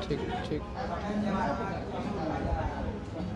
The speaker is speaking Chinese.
这个这个。